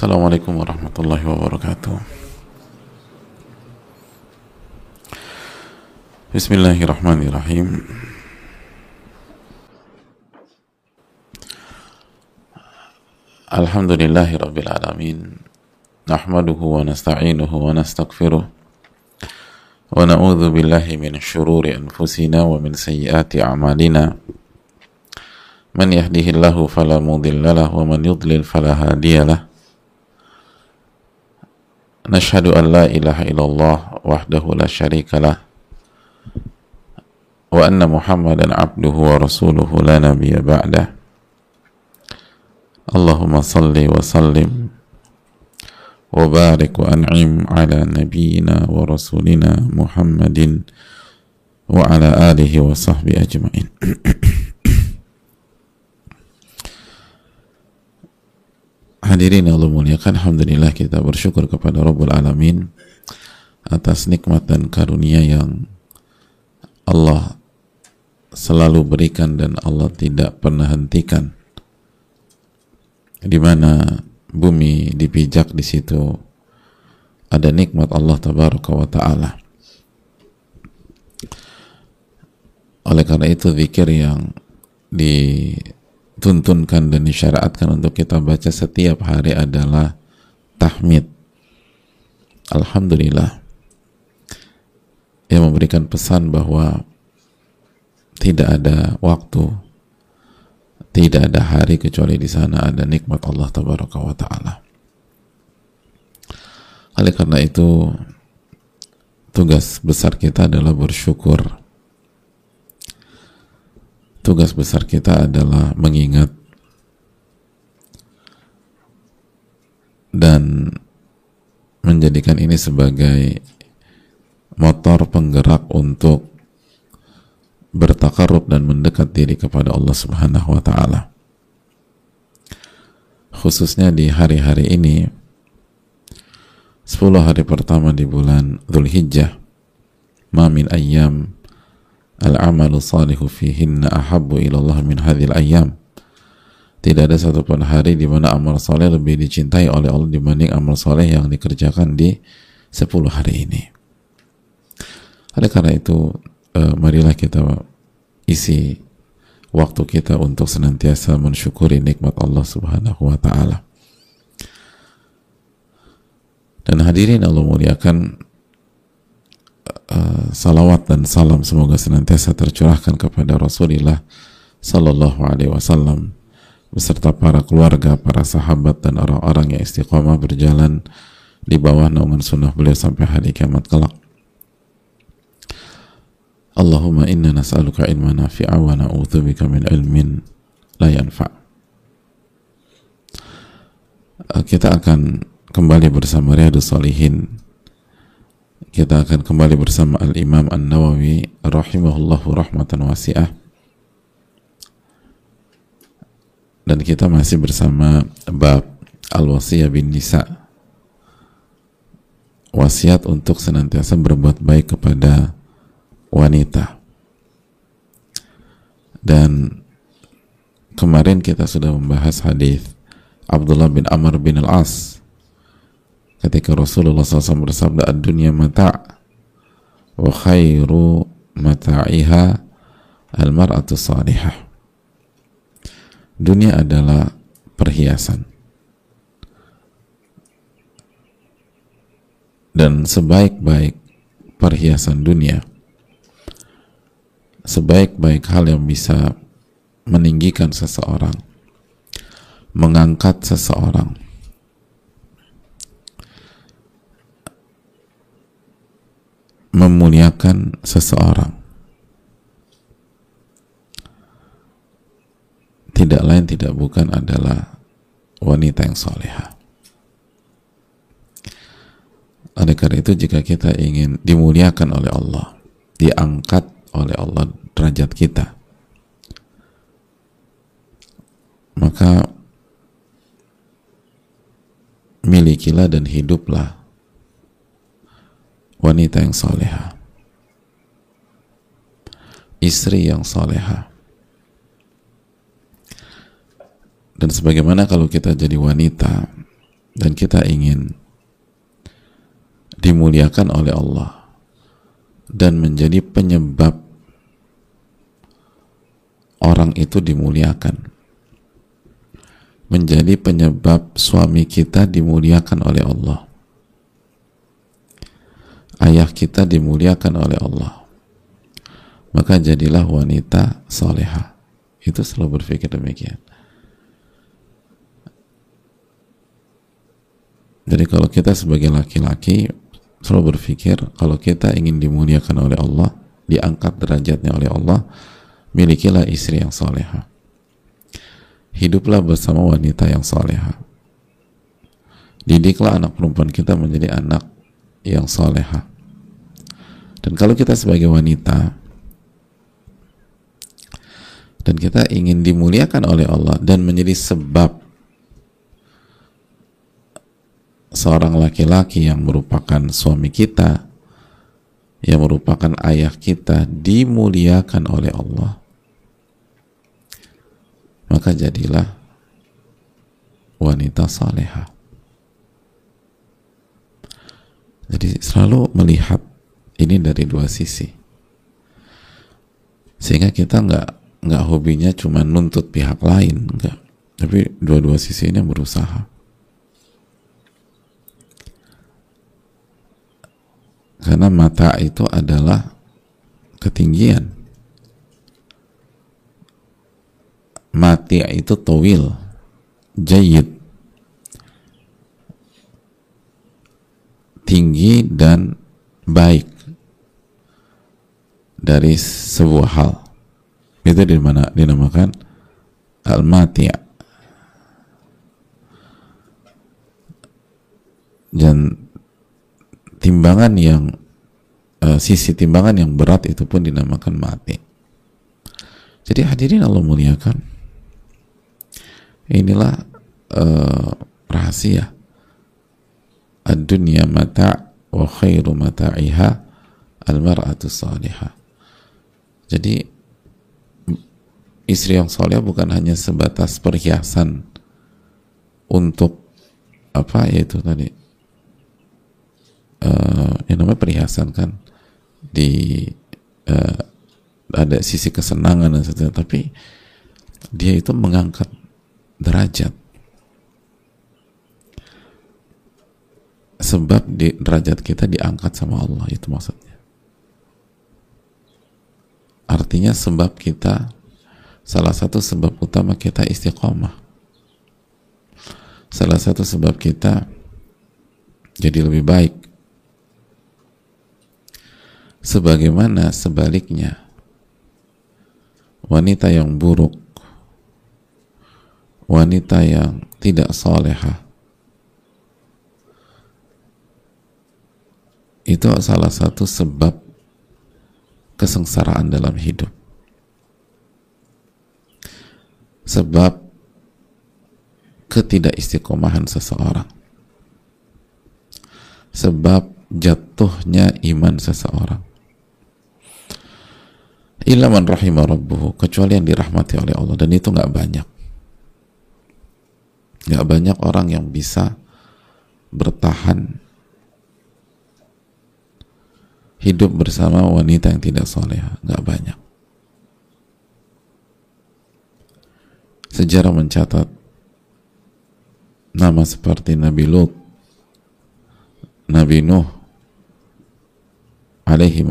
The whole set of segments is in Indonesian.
السلام عليكم ورحمة الله وبركاته بسم الله الرحمن الرحيم الحمد لله رب العالمين نحمده ونستعينه ونستغفره ونعوذ بالله من شرور أنفسنا ومن سيئات أعمالنا من يهده الله فلا مضل له ومن يضلل فلا هادي له نشهد أن لا إله إلا الله وحده لا شريك له وأن محمدا عبده ورسوله لا نبي بعده. اللهم صل وسلم وبارك وأنعم على نبينا ورسولنا محمد وعلى آله وصحبه أجمعين. Hadirin yang Allah muliakan, Alhamdulillah kita bersyukur kepada Rabbul Alamin atas nikmat dan karunia yang Allah selalu berikan dan Allah tidak pernah hentikan. Di mana bumi dipijak di situ ada nikmat Allah tabaraka wa taala. Oleh karena itu zikir yang di tuntunkan dan disyariatkan untuk kita baca setiap hari adalah tahmid. Alhamdulillah. Yang memberikan pesan bahwa tidak ada waktu, tidak ada hari kecuali di sana ada nikmat Allah tabaraka wa taala. Oleh karena itu tugas besar kita adalah bersyukur tugas besar kita adalah mengingat dan menjadikan ini sebagai motor penggerak untuk bertakarub dan mendekat diri kepada Allah Subhanahu wa taala. Khususnya di hari-hari ini 10 hari pertama di bulan Dzulhijjah ma min ayyam al-amalu salihu fihinna ahabbu ilallah min hadhil ayyam tidak ada satupun hari di mana amal soleh lebih dicintai oleh Allah dibanding amal soleh yang dikerjakan di 10 hari ini. Oleh karena itu, eh, marilah kita isi waktu kita untuk senantiasa mensyukuri nikmat Allah Subhanahu wa taala. Dan hadirin Allah muliakan uh, salawat dan salam semoga senantiasa tercurahkan kepada Rasulullah Sallallahu Alaihi Wasallam beserta para keluarga, para sahabat dan orang-orang yang istiqomah berjalan di bawah naungan sunnah beliau sampai hari kiamat kelak. Allahumma inna nas'aluka ilman nafi'a wa na'udzubika min ilmin la yanfa'. Kita akan kembali bersama Riyadus Salihin kita akan kembali bersama Al-Imam An-Nawawi rahimahullahu rahmatan wasi'ah. Dan kita masih bersama bab Al-Wasiyah bin Nisa. Wasiat untuk senantiasa berbuat baik kepada wanita. Dan kemarin kita sudah membahas hadis Abdullah bin Amr bin Al-As ketika Rasulullah SAW bersabda ad-dunya mata' wa khairu mata'iha al-mar'atu salihah. Dunia adalah perhiasan. Dan sebaik-baik perhiasan dunia sebaik-baik hal yang bisa meninggikan seseorang mengangkat seseorang memuliakan seseorang. Tidak lain tidak bukan adalah wanita yang soleha. Oleh karena itu jika kita ingin dimuliakan oleh Allah diangkat oleh Allah derajat kita maka milikilah dan hiduplah wanita yang soleha. Istri yang soleha. Dan sebagaimana kalau kita jadi wanita dan kita ingin dimuliakan oleh Allah dan menjadi penyebab orang itu dimuliakan menjadi penyebab suami kita dimuliakan oleh Allah ayah kita dimuliakan oleh Allah maka jadilah wanita soleha itu selalu berpikir demikian jadi kalau kita sebagai laki-laki selalu berpikir kalau kita ingin dimuliakan oleh Allah, diangkat derajatnya oleh Allah, milikilah istri yang soleha. Hiduplah bersama wanita yang soleha. Didiklah anak perempuan kita menjadi anak yang soleha. Dan kalau kita sebagai wanita dan kita ingin dimuliakan oleh Allah dan menjadi sebab seorang laki-laki yang merupakan suami kita yang merupakan ayah kita dimuliakan oleh Allah maka jadilah wanita saleha jadi selalu melihat ini dari dua sisi. Sehingga kita nggak nggak hobinya cuma nuntut pihak lain enggak tapi dua-dua sisi ini berusaha. Karena mata itu adalah ketinggian. Mati itu towil jayid tinggi dan baik dari sebuah hal itu di mana dinamakan al-mati' dan timbangan yang uh, sisi timbangan yang berat itu pun dinamakan mati. Jadi hadirin Allah muliakan. Inilah uh, rahasia. Ad-dunya mata' wa khairu mata'iha al-mar'atu salihah. Jadi istri yang soleh bukan hanya sebatas perhiasan untuk apa yaitu tadi uh, yang namanya perhiasan kan di uh, ada sisi kesenangan dan sebagainya tapi dia itu mengangkat derajat. Sebab di derajat kita diangkat sama Allah itu maksudnya artinya sebab kita salah satu sebab utama kita istiqomah. Salah satu sebab kita jadi lebih baik. Sebagaimana sebaliknya wanita yang buruk wanita yang tidak soleha itu salah satu sebab kesengsaraan dalam hidup. Sebab ketidakistiqomahan seseorang. Sebab jatuhnya iman seseorang. Ilaman rahimah rabbuhu kecuali yang dirahmati oleh Allah. Dan itu nggak banyak. Nggak banyak orang yang bisa bertahan hidup bersama wanita yang tidak soleh nggak banyak. Sejarah mencatat nama seperti Nabi Lut Nabi Nuh alaihi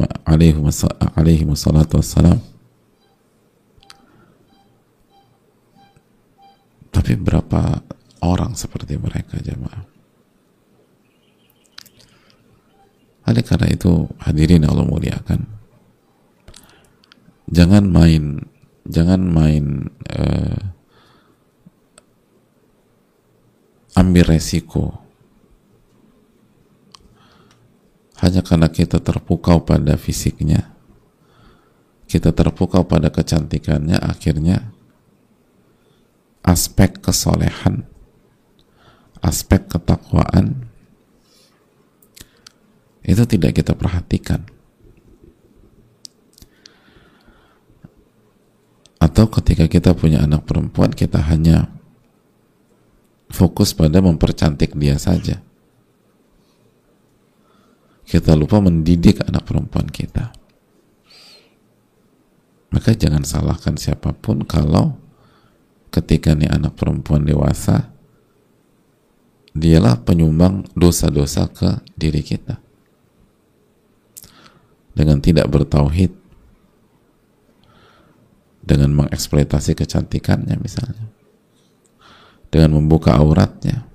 alaihi wassalatu wassalam. Tapi berapa orang seperti mereka jemaah oleh karena itu hadirin Allah muliakan jangan main jangan main uh, ambil resiko. Hanya karena kita terpukau pada fisiknya kita terpukau pada kecantikannya akhirnya aspek kesolehan aspek ketakwaan itu tidak kita perhatikan. Atau ketika kita punya anak perempuan kita hanya fokus pada mempercantik dia saja. Kita lupa mendidik anak perempuan kita. Maka jangan salahkan siapa pun kalau ketika nih anak perempuan dewasa dialah penyumbang dosa-dosa ke diri kita dengan tidak bertauhid dengan mengeksploitasi kecantikannya misalnya dengan membuka auratnya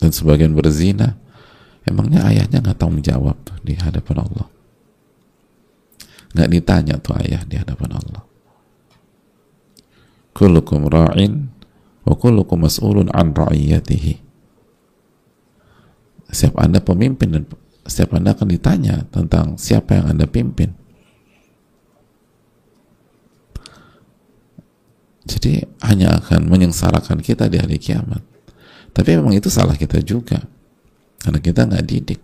dan sebagian berzina emangnya ayahnya nggak menjawab tuh di hadapan Allah? Nggak ditanya tuh ayah di hadapan Allah. Kullukum ra'in wa kullukum mas'ulun an ra'iyatihi. Setiap anda pemimpin dan setiap anda akan ditanya tentang siapa yang anda pimpin. Jadi hanya akan menyengsarakan kita di hari kiamat. Tapi memang itu salah kita juga. Karena kita nggak didik.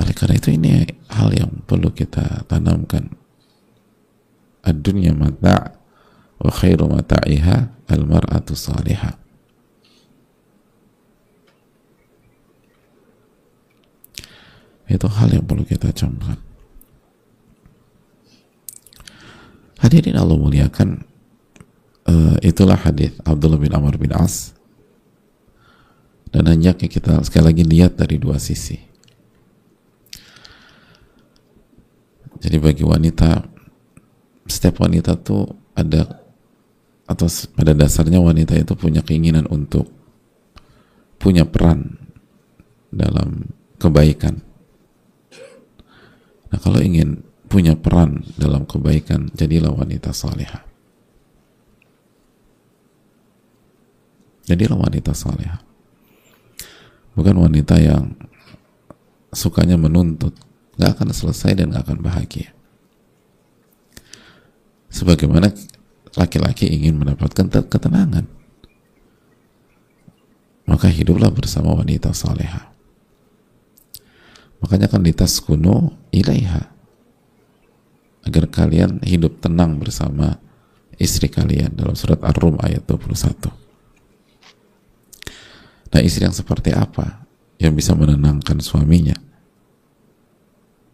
Oleh karena itu ini hal yang perlu kita tanamkan. Ad-dunya mata' wa khairu mata'iha al-mar'atu salihah itu hal yang perlu kita camkan. Hadirin Allah muliakan uh, itulah hadis Abdullah bin Amr bin As. Dan hendaknya kita sekali lagi lihat dari dua sisi. Jadi bagi wanita, setiap wanita tuh ada atau pada dasarnya wanita itu punya keinginan untuk punya peran dalam kebaikan. Nah kalau ingin punya peran dalam kebaikan, jadilah wanita salihah. Jadilah wanita salihah. Bukan wanita yang sukanya menuntut, nggak akan selesai dan nggak akan bahagia. Sebagaimana laki-laki ingin mendapatkan ketenangan, maka hiduplah bersama wanita saleha. Makanya kan di tas kuno ilaiha agar kalian hidup tenang bersama istri kalian dalam surat Ar-Rum ayat 21. Nah istri yang seperti apa yang bisa menenangkan suaminya?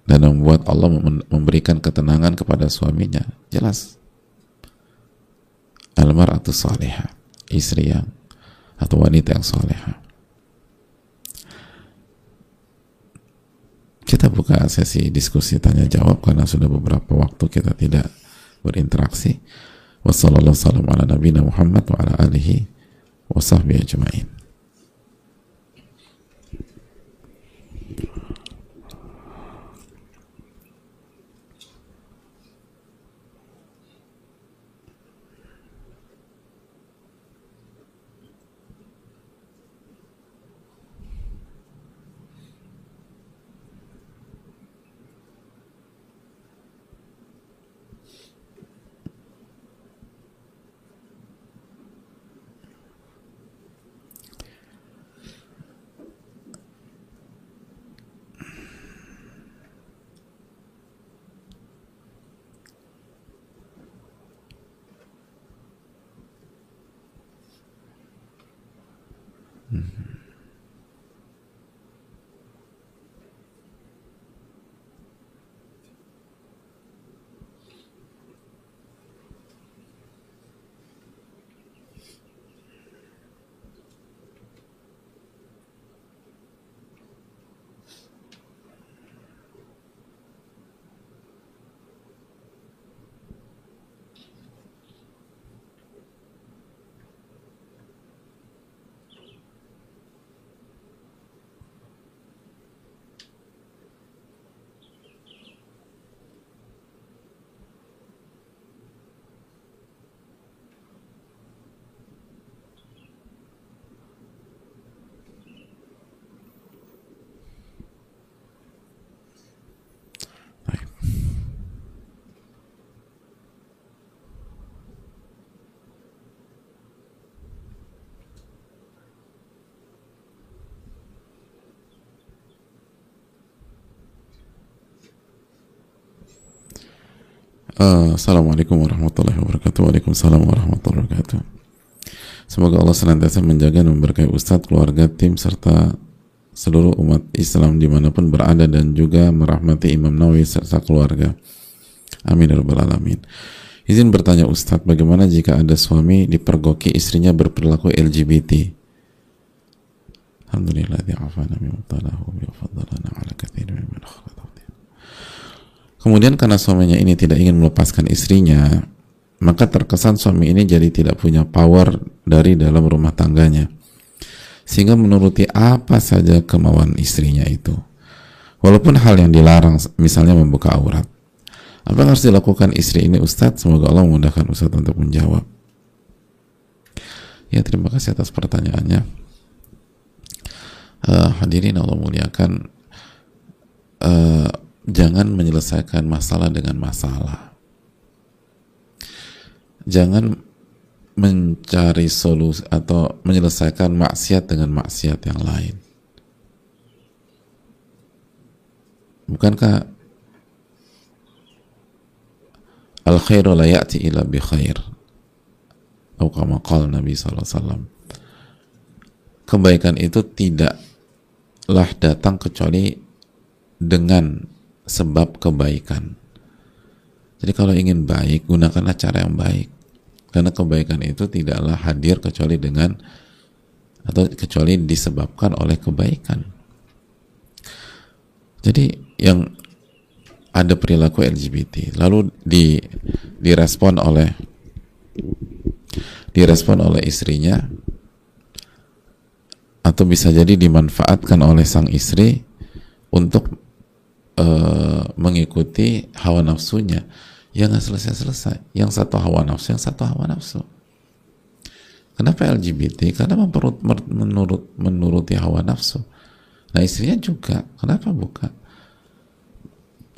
dan membuat Allah memberikan ketenangan kepada suaminya jelas almar atau soleha istri yang atau wanita yang soleha buka sesi diskusi tanya jawab karena sudah beberapa waktu kita tidak berinteraksi. Wassalamualaikum warahmatullahi wabarakatuh Uh, Assalamualaikum warahmatullahi wabarakatuh Waalaikumsalam warahmatullahi wabarakatuh Semoga Allah senantiasa menjaga dan memberkahi Ustadz, keluarga, tim, serta seluruh umat Islam di mana pun berada dan juga merahmati Imam Nawawi serta keluarga. Amin ya alamin. Izin bertanya Ustadz, bagaimana jika ada suami dipergoki istrinya berperilaku LGBT? Alhamdulillah Kemudian karena suaminya ini tidak ingin melepaskan istrinya, maka terkesan suami ini jadi tidak punya power dari dalam rumah tangganya. Sehingga menuruti apa saja kemauan istrinya itu. Walaupun hal yang dilarang misalnya membuka aurat. Apa yang harus dilakukan istri ini Ustadz? Semoga Allah memudahkan Ustadz untuk menjawab. Ya terima kasih atas pertanyaannya. Uh, hadirin Allah muliakan. Uh, jangan menyelesaikan masalah dengan masalah. Jangan mencari solusi atau menyelesaikan maksiat dengan maksiat yang lain. Bukankah al khairu la ya'ti ila bi khair? Atau kama qala Nabi SAW kebaikan itu tidaklah datang kecuali dengan sebab kebaikan jadi kalau ingin baik gunakanlah cara yang baik karena kebaikan itu tidaklah hadir kecuali dengan atau kecuali disebabkan oleh kebaikan. Jadi yang ada perilaku LGBT lalu di direspon oleh direspon oleh istrinya atau bisa jadi dimanfaatkan oleh sang istri untuk uh, mengikuti hawa nafsunya ya nggak selesai-selesai. Yang satu hawa nafsu yang satu hawa nafsu. Kenapa LGBT karena menurut, menurut menuruti hawa nafsu. Nah istrinya juga. Kenapa bukan?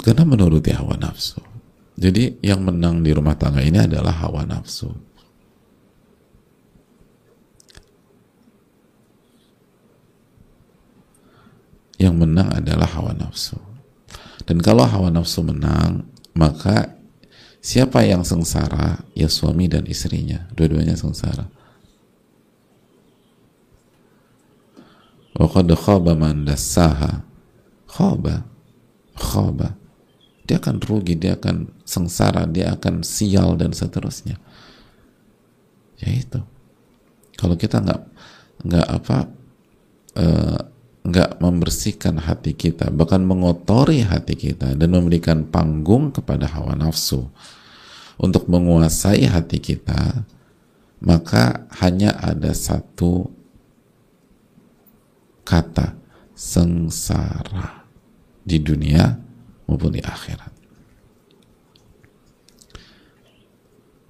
Karena menuruti hawa nafsu. Jadi yang menang di rumah tangga ini adalah hawa nafsu. Yang menang adalah hawa nafsu dan kalau hawa nafsu menang maka Siapa yang sengsara? Ya suami dan istrinya. Dua-duanya sengsara. Wa qad khaba man dassaha. Khaba. Khaba. Dia akan rugi, dia akan sengsara, dia akan sial dan seterusnya. Ya itu. Kalau kita nggak nggak apa uh, nggak membersihkan hati kita, bahkan mengotori hati kita dan memberikan panggung kepada hawa nafsu, untuk menguasai hati kita, maka hanya ada satu kata sengsara di dunia maupun di akhirat.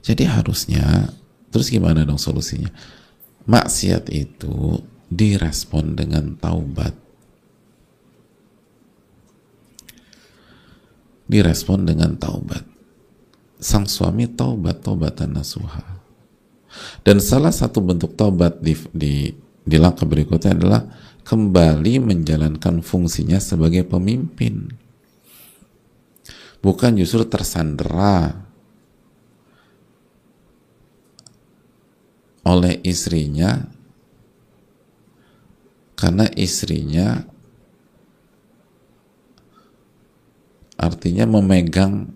Jadi harusnya terus gimana dong solusinya? Maksiat itu direspon dengan taubat. Direspon dengan taubat. Sang suami taubat taubatan nasuha. Dan salah satu bentuk taubat di, di, di langkah berikutnya adalah kembali menjalankan fungsinya sebagai pemimpin. Bukan justru tersandera oleh istrinya karena istrinya artinya memegang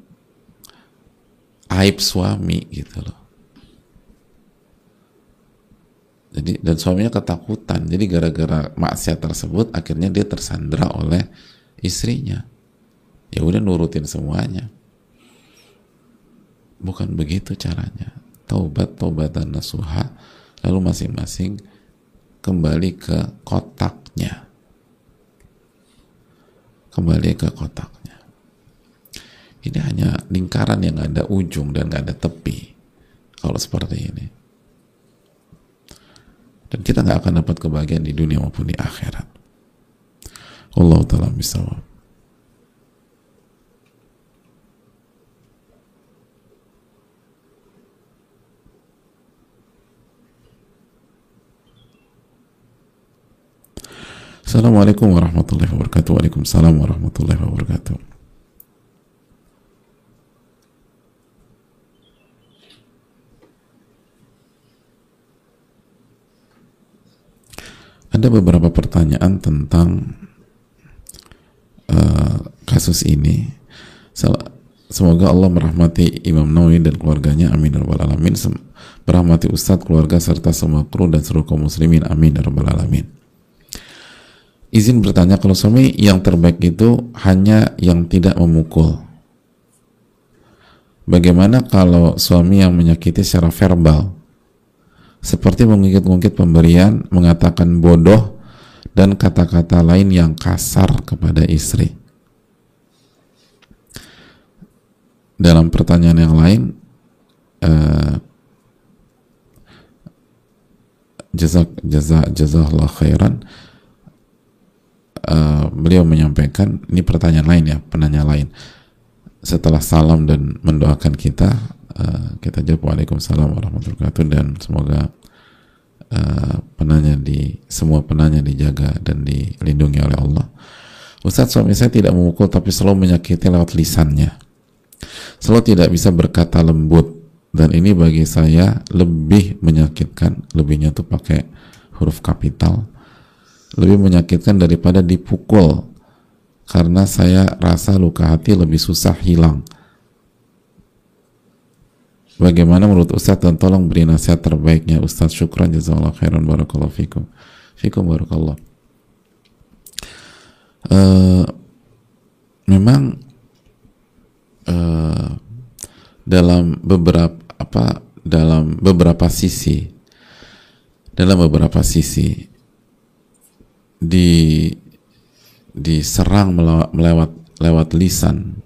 aib suami gitu loh. Jadi dan suaminya ketakutan. Jadi gara-gara maksiat tersebut akhirnya dia tersandra oleh istrinya. Ya udah nurutin semuanya. Bukan begitu caranya. Taubat taubatan nasuha lalu masing-masing kembali ke kotaknya kembali ke kotak ini hanya lingkaran yang ada ujung dan nggak ada tepi. Kalau seperti ini. Dan kita nggak akan dapat kebahagiaan di dunia maupun di akhirat. Allah taala bisawab. Assalamualaikum warahmatullahi wabarakatuh. Waalaikumsalam warahmatullahi wabarakatuh. ada beberapa pertanyaan tentang uh, kasus ini. Semoga Allah merahmati Imam Nawawi dan keluarganya. Amin ya alamin. Merahmati Ustadz, keluarga serta semua kru dan seluruh kaum muslimin. Amin ya alamin. Izin bertanya kalau suami yang terbaik itu hanya yang tidak memukul. Bagaimana kalau suami yang menyakiti secara verbal? seperti mengungkit-ungkit pemberian, mengatakan bodoh, dan kata-kata lain yang kasar kepada istri. Dalam pertanyaan yang lain, uh, jazak jazak jazakallah khairan uh, beliau menyampaikan ini pertanyaan lain ya penanya lain setelah salam dan mendoakan kita Eh, kita jawab Waalaikumsalam warahmatullahi wabarakatuh dan semoga uh, penanya di semua penanya dijaga dan dilindungi oleh Allah. Ustadz suami saya tidak memukul tapi selalu menyakiti lewat lisannya. Selalu tidak bisa berkata lembut dan ini bagi saya lebih menyakitkan. Lebihnya tuh pakai huruf kapital. Lebih menyakitkan daripada dipukul. Karena saya rasa luka hati lebih susah hilang. Bagaimana menurut Ustaz? Dan tolong beri nasihat terbaiknya. Ustaz syukran. Jazakallah khairan. Barakallahu fikum. Fikum barakallah. Uh, memang uh, dalam beberapa apa dalam beberapa sisi dalam beberapa sisi di diserang melewat, melewat lewat lisan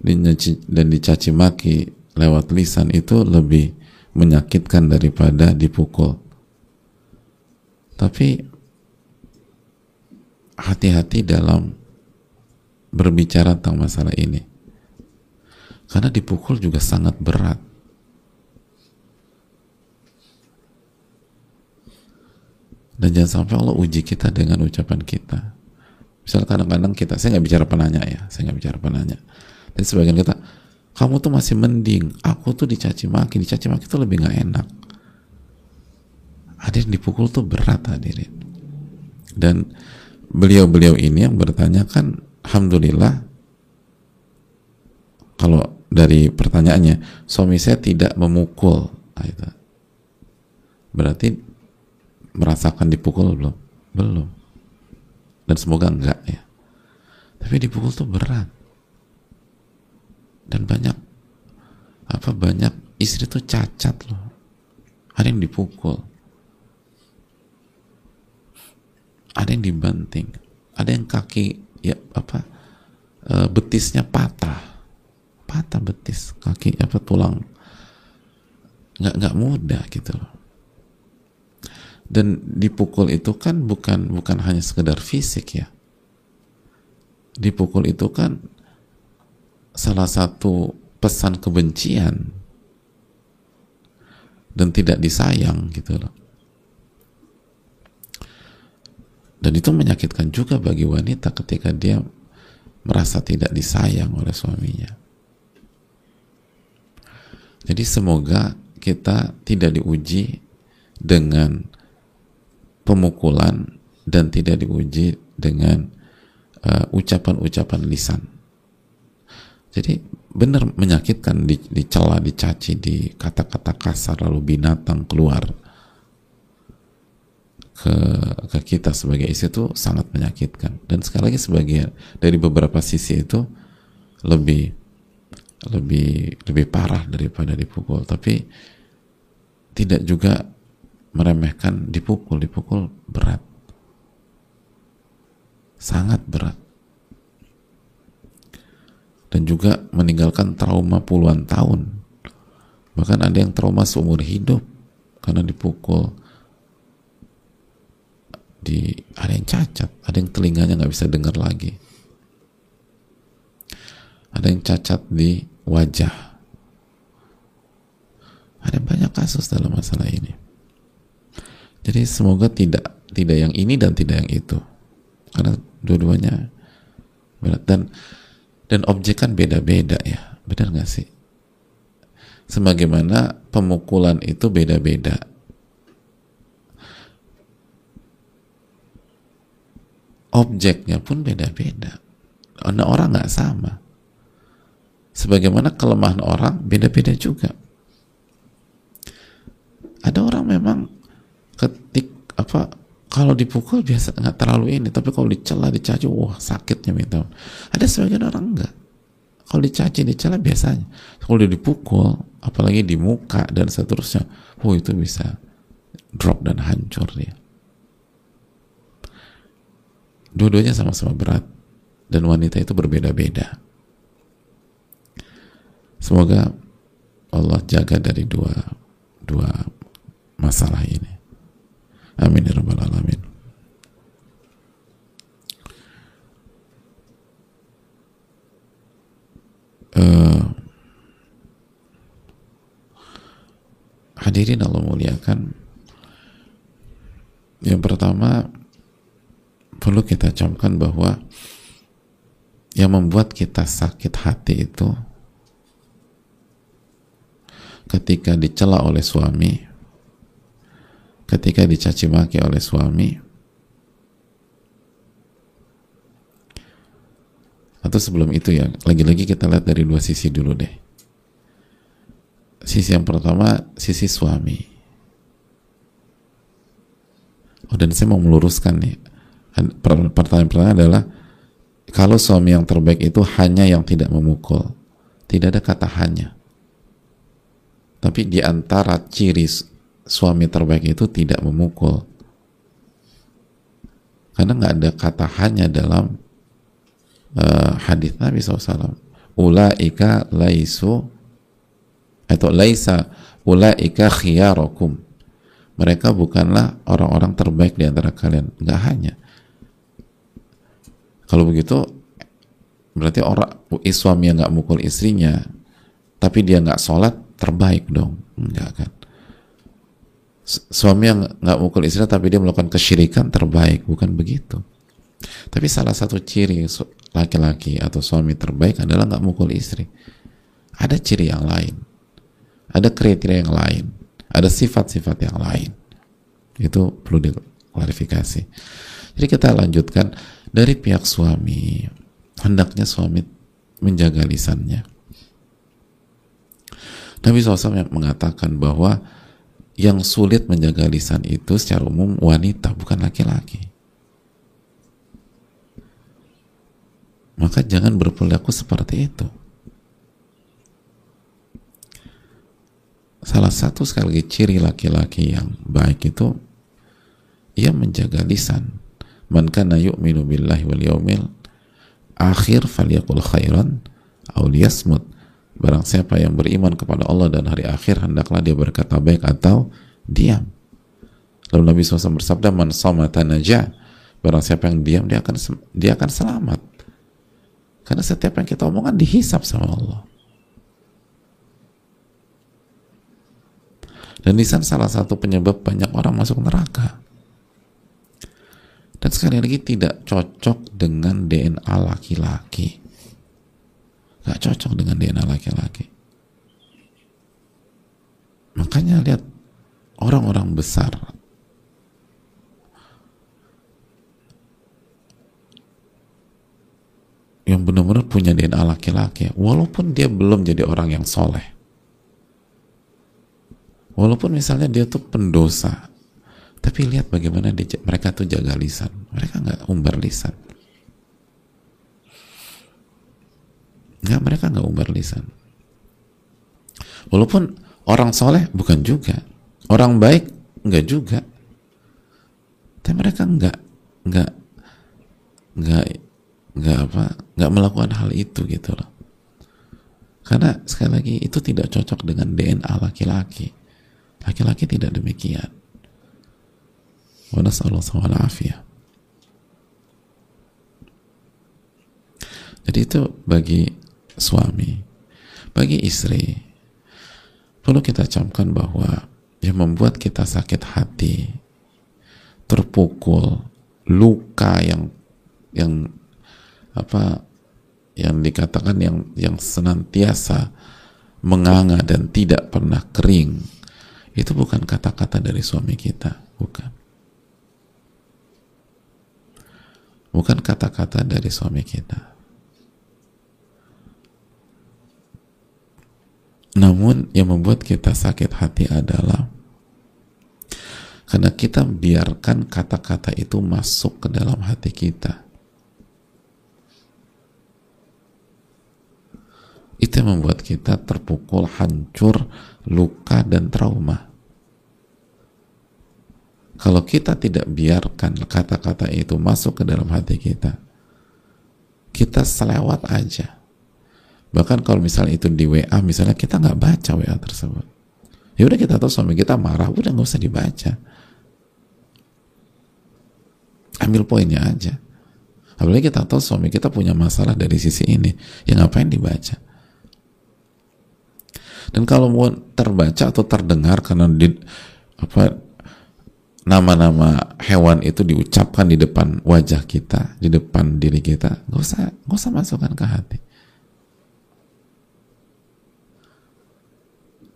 dan dicaci maki lewat lisan itu lebih menyakitkan daripada dipukul. Tapi hati-hati dalam berbicara tentang masalah ini. Karena dipukul juga sangat berat. Dan jangan sampai Allah uji kita dengan ucapan kita. Misalnya kadang-kadang kita, saya nggak bicara penanya ya, saya nggak bicara penanya. Dan sebagian kita, kamu tuh masih mending aku tuh dicaci maki dicaci maki tuh lebih nggak enak hadir dipukul tuh berat hadirin dan beliau-beliau ini yang bertanya kan alhamdulillah kalau dari pertanyaannya suami saya tidak memukul nah, itu. berarti merasakan dipukul belum? Belum. Dan semoga enggak ya. Tapi dipukul tuh berat. Dan banyak apa banyak istri tuh cacat loh. Ada yang dipukul. Ada yang dibanting. Ada yang kaki ya apa e, betisnya patah. Patah betis kaki apa tulang. Nggak nggak mudah gitu loh dan dipukul itu kan bukan bukan hanya sekedar fisik ya dipukul itu kan salah satu pesan kebencian dan tidak disayang gitu loh. Dan itu menyakitkan juga bagi wanita ketika dia merasa tidak disayang oleh suaminya. Jadi semoga kita tidak diuji dengan pemukulan dan tidak diuji dengan uh, ucapan-ucapan uh, lisan. Jadi benar menyakitkan di, dicela, dicaci, di kata-kata kasar lalu binatang keluar ke ke kita sebagai istri itu sangat menyakitkan. Dan sekali lagi sebagian dari beberapa sisi itu lebih lebih lebih parah daripada dipukul. Tapi tidak juga meremehkan dipukul dipukul berat. Sangat berat. Dan juga meninggalkan trauma puluhan tahun. Bahkan ada yang trauma seumur hidup karena dipukul. Di ada yang cacat ada yang telinganya nggak bisa dengar lagi. Ada yang cacat di wajah. Ada banyak kasus dalam masalah ini jadi semoga tidak tidak yang ini dan tidak yang itu karena dua-duanya berat dan dan objek kan beda-beda ya benar nggak sih sebagaimana pemukulan itu beda-beda objeknya pun beda-beda. Karena orang nggak sama. Sebagaimana kelemahan orang beda-beda juga. Ada orang memang ketik apa kalau dipukul biasa nggak terlalu ini, tapi kalau dicela dicaci, wah sakitnya minta. Ada sebagian orang enggak. Kalau dicaci dicela biasanya. Kalau dia dipukul, apalagi di muka dan seterusnya, oh itu bisa drop dan hancur dia. Dua-duanya sama-sama berat dan wanita itu berbeda-beda. Semoga Allah jaga dari dua dua masalah ini. Amin ya rabbal alamin. Uh, hadirin Allah muliakan. Yang pertama perlu kita camkan bahwa yang membuat kita sakit hati itu ketika dicela oleh suami, ketika dicaci maki oleh suami, atau sebelum itu ya, lagi-lagi kita lihat dari dua sisi dulu deh. Sisi yang pertama, sisi suami. Oh, dan saya mau meluruskan nih. Pertanyaan-pertanyaan adalah, kalau suami yang terbaik itu hanya yang tidak memukul, tidak ada kata hanya tapi di antara ciri suami terbaik itu tidak memukul. Karena nggak ada kata hanya dalam uh, hadis Nabi SAW. Ulaika laisu atau laisa ulaika khiyarokum. Mereka bukanlah orang-orang terbaik di antara kalian. Nggak hanya. Kalau begitu berarti orang suami yang nggak mukul istrinya, tapi dia nggak sholat, terbaik dong enggak kan suami yang nggak mukul istri tapi dia melakukan kesyirikan terbaik. Bukan begitu. Tapi salah satu ciri laki-laki atau suami terbaik adalah nggak mukul istri. Ada ciri yang lain. Ada kriteria yang lain. Ada sifat-sifat yang lain. Itu perlu diklarifikasi. Jadi kita lanjutkan. Dari pihak suami hendaknya suami menjaga lisannya. Nabi SAW mengatakan bahwa yang sulit menjaga lisan itu secara umum wanita, bukan laki-laki. Maka jangan berperilaku seperti itu. Salah satu sekali lagi ciri laki-laki yang baik itu ia menjaga lisan. Man kana yu'minu billahi wal yaumil akhir falyakul khairan aw liyasmut Barang siapa yang beriman kepada Allah dan hari akhir, hendaklah dia berkata baik atau diam. Lalu Nabi SAW bersabda, Man somata najah. Barang siapa yang diam, dia akan dia akan selamat. Karena setiap yang kita omongkan dihisap sama Allah. Dan lisan salah satu penyebab banyak orang masuk neraka. Dan sekali lagi tidak cocok dengan DNA laki-laki gak cocok dengan DNA laki-laki. Makanya lihat orang-orang besar. Yang benar-benar punya DNA laki-laki walaupun dia belum jadi orang yang soleh. Walaupun misalnya dia tuh pendosa tapi lihat bagaimana dia, mereka tuh jaga lisan. Mereka nggak umbar lisan Enggak, mereka nggak umbar lisan. Walaupun orang soleh bukan juga, orang baik enggak juga. Tapi mereka enggak, enggak, enggak, enggak apa, enggak melakukan hal itu gitu loh. Karena sekali lagi itu tidak cocok dengan DNA laki-laki. Laki-laki tidak demikian. Wa nasallallahu Jadi itu bagi suami, bagi istri, perlu kita camkan bahwa yang membuat kita sakit hati, terpukul, luka yang yang apa yang dikatakan yang yang senantiasa menganga dan tidak pernah kering itu bukan kata-kata dari suami kita bukan bukan kata-kata dari suami kita. Namun yang membuat kita sakit hati adalah karena kita biarkan kata-kata itu masuk ke dalam hati kita. Itu yang membuat kita terpukul, hancur, luka, dan trauma. Kalau kita tidak biarkan kata-kata itu masuk ke dalam hati kita, kita selewat aja. Bahkan kalau misalnya itu di WA, misalnya kita nggak baca WA tersebut. Ya udah kita tahu suami kita marah, udah nggak usah dibaca. Ambil poinnya aja. Apalagi kita tahu suami kita punya masalah dari sisi ini, ya ngapain dibaca? Dan kalau mau terbaca atau terdengar karena di apa nama-nama hewan itu diucapkan di depan wajah kita, di depan diri kita, nggak usah nggak usah masukkan ke hati.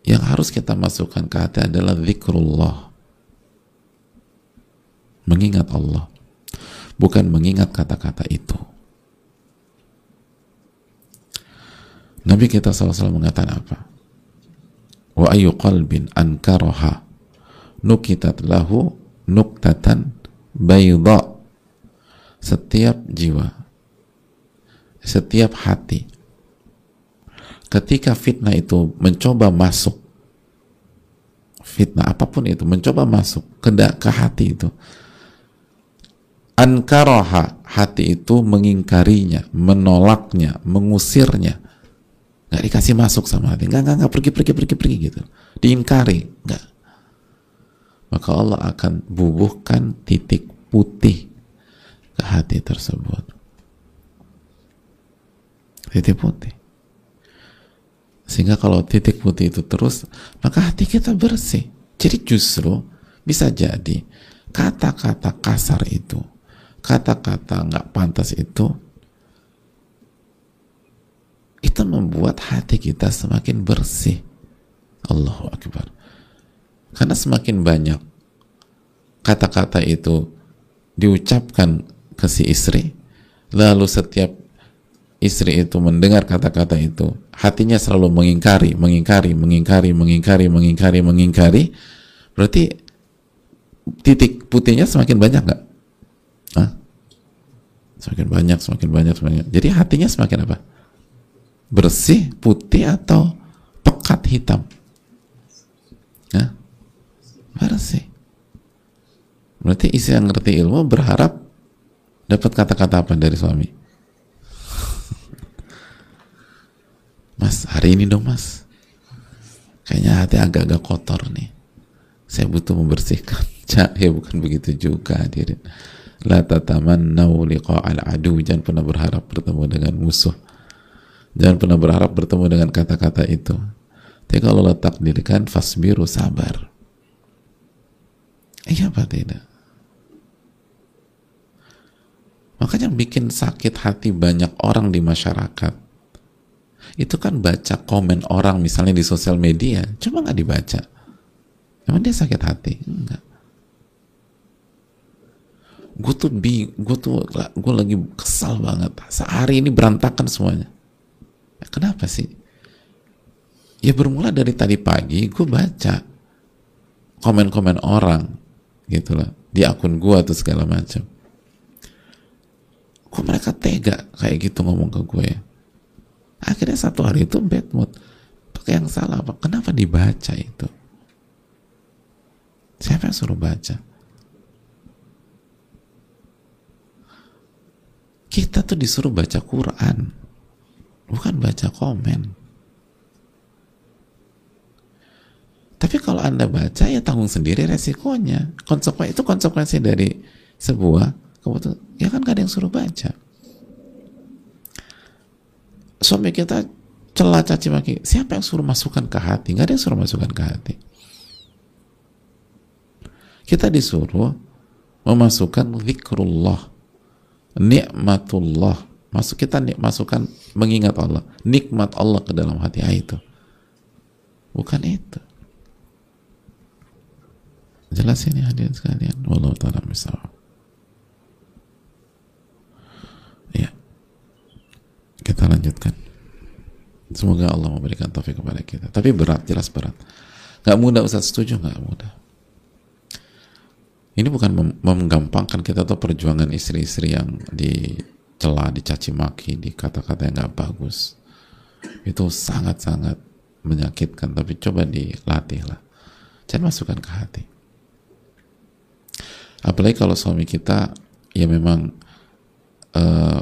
Yang harus kita masukkan ke hati adalah zikrullah. Mengingat Allah. Bukan mengingat kata-kata itu. Nabi kita SAW mengatakan apa? wa ayu qalbin ankaraha nukitat lahu nuktatan bayda setiap jiwa setiap hati ketika fitnah itu mencoba masuk fitnah apa pun itu mencoba masuk ke, ke hati itu ankaraha hati itu mengingkarinya menolaknya mengusirnya. Nggak dikasih masuk sama hati. Nggak nggak nggak pergi pergi pergi pergi gitu. Diingkari nggak. Maka Allah akan bubuhkan titik putih ke hati tersebut. Titik putih sehingga kalau titik putih itu terus maka hati kita bersih jadi justru bisa jadi kata-kata kasar itu kata-kata nggak pantas itu itu membuat hati kita semakin bersih. Allahu Akbar. Karena semakin banyak kata-kata itu diucapkan ke si istri, lalu setiap istri itu mendengar kata-kata itu, hatinya selalu mengingkari, mengingkari, mengingkari, mengingkari, mengingkari, mengingkari, berarti titik putihnya semakin banyak nggak? Semakin banyak, semakin banyak, semakin banyak. Jadi hatinya semakin apa? bersih, putih atau pekat hitam? Ya? Bersih. Berarti isi yang ngerti ilmu berharap dapat kata-kata apa dari suami? Mas, hari ini dong mas. Kayaknya hati agak-agak kotor nih. Saya butuh membersihkan. Ya bukan begitu juga hadirin. La tatamannau liqa'al adu. Jangan pernah berharap bertemu dengan musuh Jangan pernah berharap bertemu dengan kata-kata itu. Tapi kalau letak dirikan fasbiru sabar. Iya apa tidak? Makanya bikin sakit hati banyak orang di masyarakat. Itu kan baca komen orang misalnya di sosial media, cuma nggak dibaca. Emang dia sakit hati? Enggak. Gue tuh bi, gue tuh, gue lagi kesal banget. Sehari ini berantakan semuanya Kenapa sih? Ya bermula dari tadi pagi gue baca komen-komen orang gitu loh di akun gue atau segala macam. Kok mereka tega kayak gitu ngomong ke gue ya? Akhirnya satu hari itu bad mood. Pakai yang salah apa? Kenapa dibaca itu? Siapa yang suruh baca? Kita tuh disuruh baca Quran bukan baca komen. Tapi kalau Anda baca ya tanggung sendiri resikonya. Konsekuensi itu konsekuensi dari sebuah keputusan. Ya kan gak ada yang suruh baca. Suami kita celah caci maki. Siapa yang suruh masukkan ke hati? Gak ada yang suruh masukkan ke hati. Kita disuruh memasukkan zikrullah, nikmatullah, Masuk kita masukkan mengingat Allah, nikmat Allah ke dalam hati ah, itu. Bukan itu. Jelas ini hadirin sekalian. Wallahu taala misal. Lanjutkan. Semoga Allah memberikan taufik kepada kita. Tapi berat jelas berat. Nggak mudah Ustaz. Setuju nggak? Mudah. Ini bukan menggampangkan kita tuh perjuangan istri-istri yang dicela, dicaci maki, di kata-kata yang nggak bagus. Itu sangat-sangat menyakitkan, tapi coba dilatih lah. Jangan masukkan ke hati. Apalagi kalau suami kita ya memang uh,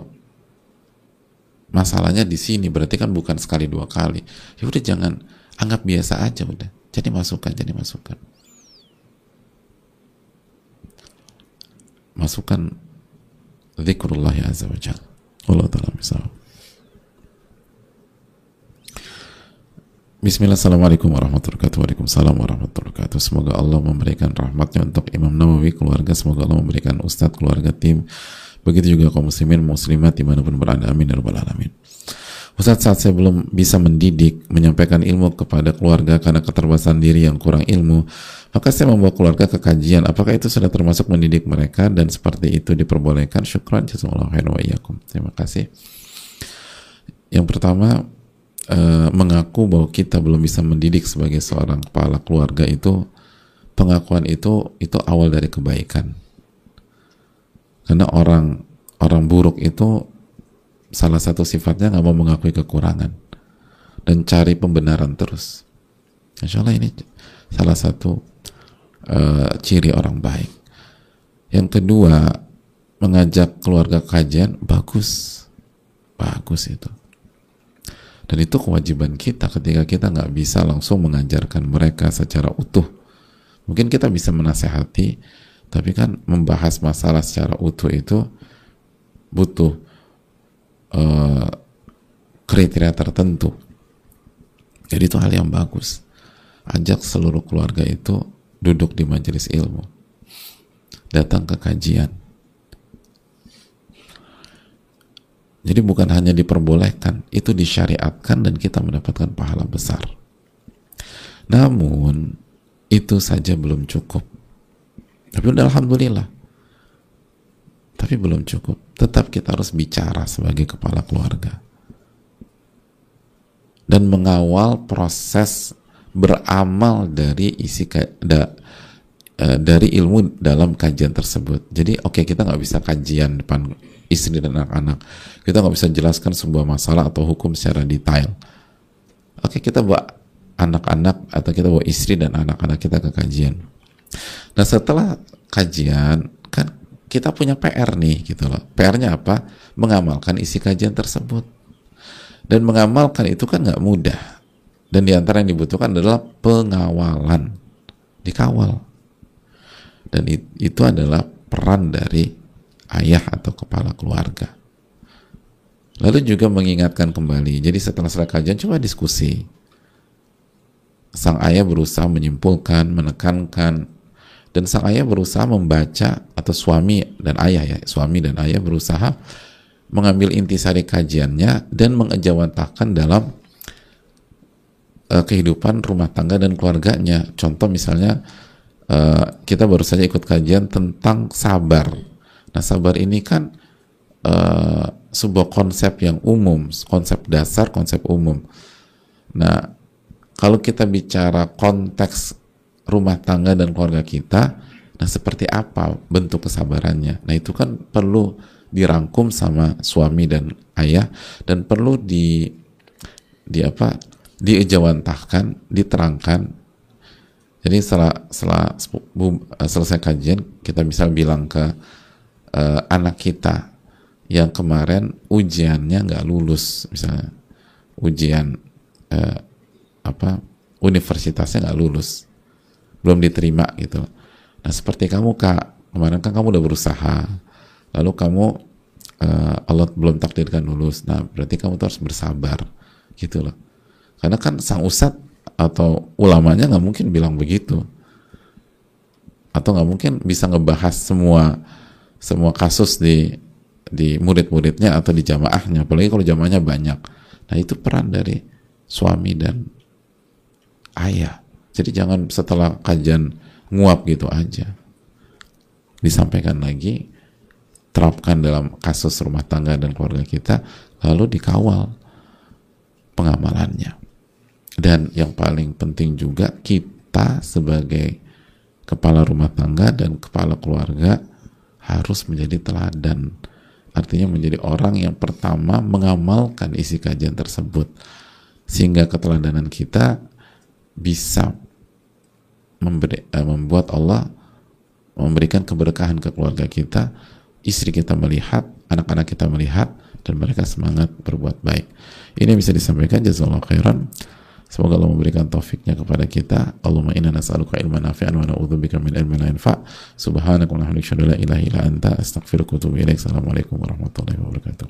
masalahnya di sini berarti kan bukan sekali dua kali. Ya udah jangan anggap biasa aja udah. Jadi masukkan, jadi masukkan. Masukkan zikrullah azza wa. Allah taala. Bismillah, Assalamualaikum warahmatullahi wabarakatuh Waalaikumsalam warahmatullahi wabarakatuh Semoga Allah memberikan rahmatnya untuk Imam Nawawi, keluarga Semoga Allah memberikan Ustadz, keluarga, tim Begitu juga kaum muslimin, muslimat di mana pun berada Amin ya Rabbal Alamin Ustaz saat saya belum bisa mendidik, menyampaikan ilmu kepada keluarga karena keterbatasan diri yang kurang ilmu, maka saya membawa keluarga ke kajian. Apakah itu sudah termasuk mendidik mereka dan seperti itu diperbolehkan? Syukran jazakallahu khairan wa. Terima kasih. Yang pertama, eh, mengaku bahwa kita belum bisa mendidik sebagai seorang kepala keluarga itu pengakuan itu itu awal dari kebaikan. Karena orang orang buruk itu salah satu sifatnya nggak mau mengakui kekurangan dan cari pembenaran terus. Insya Allah ini salah satu uh, ciri orang baik. Yang kedua, mengajak keluarga kajian bagus, bagus itu. Dan itu kewajiban kita ketika kita nggak bisa langsung mengajarkan mereka secara utuh. Mungkin kita bisa menasehati, tapi kan membahas masalah secara utuh itu butuh uh, kriteria tertentu. Jadi itu hal yang bagus. Ajak seluruh keluarga itu duduk di majelis ilmu. Datang ke kajian. Jadi bukan hanya diperbolehkan, itu disyariatkan dan kita mendapatkan pahala besar. Namun, itu saja belum cukup. Tapi udah Alhamdulillah tapi belum cukup. Tetap kita harus bicara sebagai kepala keluarga. Dan mengawal proses beramal dari isi da, uh, dari ilmu dalam kajian tersebut. Jadi oke okay, kita nggak bisa kajian depan istri dan anak-anak. Kita nggak bisa jelaskan sebuah masalah atau hukum secara detail. Oke okay, kita bawa anak-anak atau kita bawa istri dan anak-anak kita ke kajian. Nah setelah kajian kita punya PR nih gitu loh. PR-nya apa? Mengamalkan isi kajian tersebut. Dan mengamalkan itu kan nggak mudah. Dan di antara yang dibutuhkan adalah pengawalan. Dikawal. Dan itu adalah peran dari ayah atau kepala keluarga. Lalu juga mengingatkan kembali. Jadi setelah selesai kajian coba diskusi. Sang ayah berusaha menyimpulkan, menekankan, dan sang ayah berusaha membaca atau suami dan ayah ya suami dan ayah berusaha mengambil intisari kajiannya dan mengejawantahkan dalam uh, kehidupan rumah tangga dan keluarganya. Contoh misalnya uh, kita baru saja ikut kajian tentang sabar. Nah sabar ini kan uh, sebuah konsep yang umum konsep dasar konsep umum. Nah kalau kita bicara konteks rumah tangga dan keluarga kita nah seperti apa bentuk kesabarannya? Nah itu kan perlu dirangkum sama suami dan ayah dan perlu di di apa? Diejawantahkan diterangkan. Jadi setelah setelah selesai kajian kita bisa bilang ke uh, anak kita yang kemarin ujiannya nggak lulus. Misalnya ujian uh, apa? Universitasnya nggak lulus belum diterima gitu. Nah seperti kamu kak kemarin kan kamu udah berusaha lalu kamu uh, Allah belum takdirkan lulus. Nah berarti kamu harus bersabar gitu loh. Karena kan sang ustad atau ulamanya nggak mungkin bilang begitu. Atau nggak mungkin bisa ngebahas semua semua kasus di di murid-muridnya atau di jamaahnya apalagi kalau jamaahnya banyak. Nah itu peran dari suami dan ayah jadi jangan setelah kajian nguap gitu aja. Disampaikan lagi, terapkan dalam kasus rumah tangga dan keluarga kita, lalu dikawal. pengamalannya. Dan yang paling penting juga kita sebagai kepala rumah tangga dan kepala keluarga harus menjadi teladan. Artinya menjadi orang yang pertama mengamalkan isi kajian tersebut. Sehingga keteladanan kita bisa memberi, eh, membuat Allah memberikan keberkahan ke keluarga kita, istri kita melihat, anak-anak kita melihat, dan mereka semangat berbuat baik. Ini bisa disampaikan jazakallahu khairan. Semoga Allah memberikan taufiknya kepada kita. Allahumma inna nas'aluka ilman nafi'an wa na'udzubika min ilmin la yanfa'. Subhanaka wa la ilaha illa anta astaghfiruka wa atubu ilaik. Assalamualaikum warahmatullahi wabarakatuh.